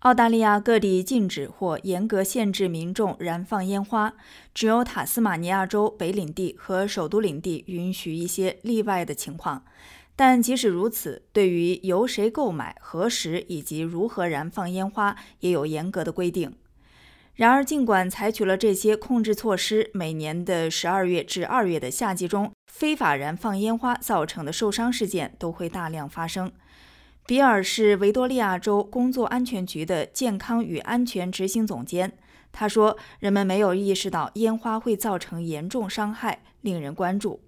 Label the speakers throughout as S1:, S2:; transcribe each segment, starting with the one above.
S1: 澳大利亚各地禁止或严格限制民众燃放烟花，只有塔斯马尼亚州北领地和首都领地允许一些例外的情况。但即使如此，对于由谁购买、何时以及如何燃放烟花，也有严格的规定。然而，尽管采取了这些控制措施，每年的十二月至二月的夏季中，非法燃放烟花造成的受伤事件都会大量发生。比尔是维多利亚州工作安全局的健康与安全执行总监。他说：“人们没有意识到烟花会造成严重伤害，令人关注。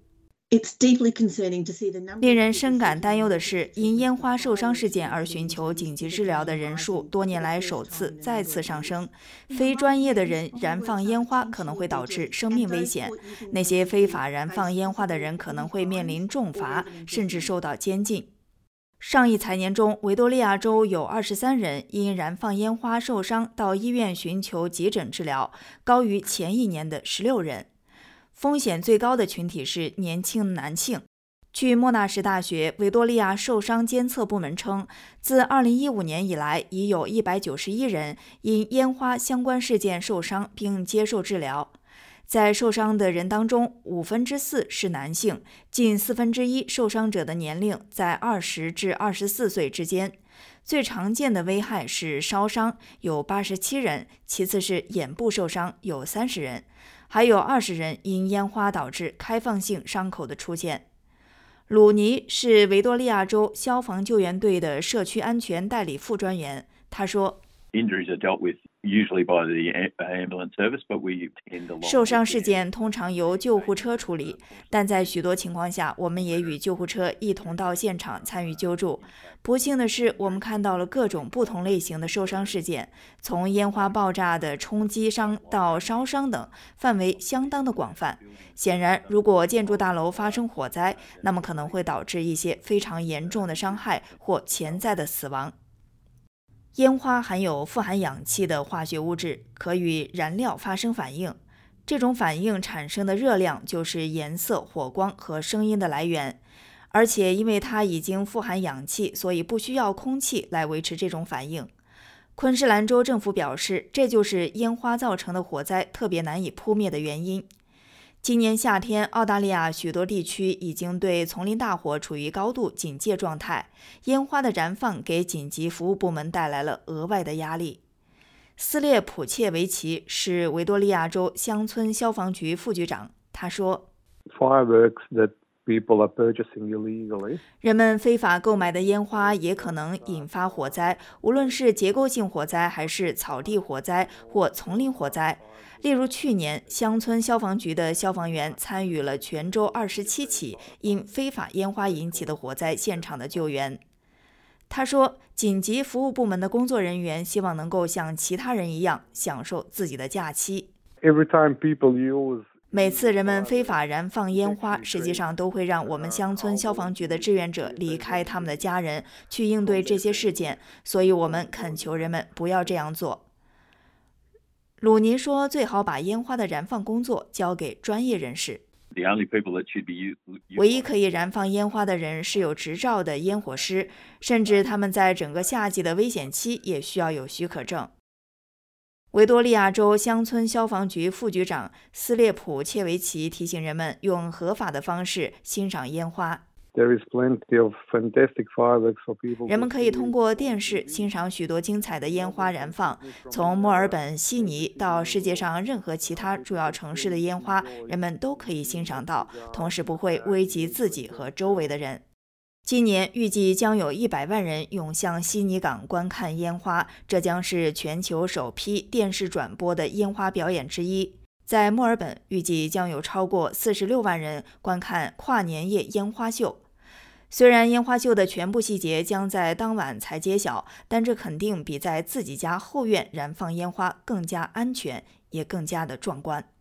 S1: 令人深感担忧的是，因烟花受伤事件而寻求紧急治疗的人数多年来首次再次上升。非专业的人燃放烟花可能会导致生命危险。那些非法燃放烟花的人可能会面临重罚，甚至受到监禁。”上一财年中，维多利亚州有二十三人因燃放烟花受伤到医院寻求急诊治疗，高于前一年的十六人。风险最高的群体是年轻男性。据莫纳什大学维多利亚受伤监测部门称，自二零一五年以来，已有一百九十一人因烟花相关事件受伤并接受治疗。在受伤的人当中，五分之四是男性，近四分之一受伤者的年龄在二十至二十四岁之间。最常见的危害是烧伤，有八十七人；其次是眼部受伤，有三十人；还有二十人因烟花导致开放性伤口的出现。鲁尼是维多利亚州消防救援队的社区安全代理副专员，他说。受伤事件通常由救护车处理，但在许多情况下，我们也与救护车一同到现场参与救助。不幸的是，我们看到了各种不同类型的受伤事件，从烟花爆炸的冲击伤到烧伤等，范围相当的广泛。显然，如果建筑大楼发生火灾，那么可能会导致一些非常严重的伤害或潜在的死亡。烟花含有富含氧气的化学物质，可与燃料发生反应。这种反应产生的热量就是颜色、火光和声音的来源。而且，因为它已经富含氧气，所以不需要空气来维持这种反应。昆士兰州政府表示，这就是烟花造成的火灾特别难以扑灭的原因。今年夏天，澳大利亚许多地区已经对丛林大火处于高度警戒状态。烟花的燃放给紧急服务部门带来了额外的压力。斯列普切维奇是维多利亚州乡村消防局副局长，他说。人们非法购买的烟花也可能引发火灾，无论是结构性火灾，还是草地火灾或丛林火灾。例如，去年乡村消防局的消防员参与了泉州二十七起因非法烟花引起的火灾现场的救援。他说，紧急服务部门的工作人员希望能够像其他人一样享受自己的假期。
S2: Every time people use
S1: 每次人们非法燃放烟花，实际上都会让我们乡村消防局的志愿者离开他们的家人，去应对这些事件。所以，我们恳求人们不要这样做。鲁尼说：“最好把烟花的燃放工作交给专业人士。唯一可以燃放烟花的人是有执照的烟火师，甚至他们在整个夏季的危险期也需要有许可证。”维多利亚州乡村消防局副局长斯列普切维奇提醒人们用合法的方式欣赏烟花。人们可以通过电视欣赏许多精彩的烟花燃放。从墨尔本、悉尼到世界上任何其他主要城市的烟花，人们都可以欣赏到，同时不会危及自己和周围的人。今年预计将有一百万人涌向悉尼港观看烟花，这将是全球首批电视转播的烟花表演之一。在墨尔本，预计将有超过四十六万人观看跨年夜烟花秀。虽然烟花秀的全部细节将在当晚才揭晓，但这肯定比在自己家后院燃放烟花更加安全，也更加的壮观。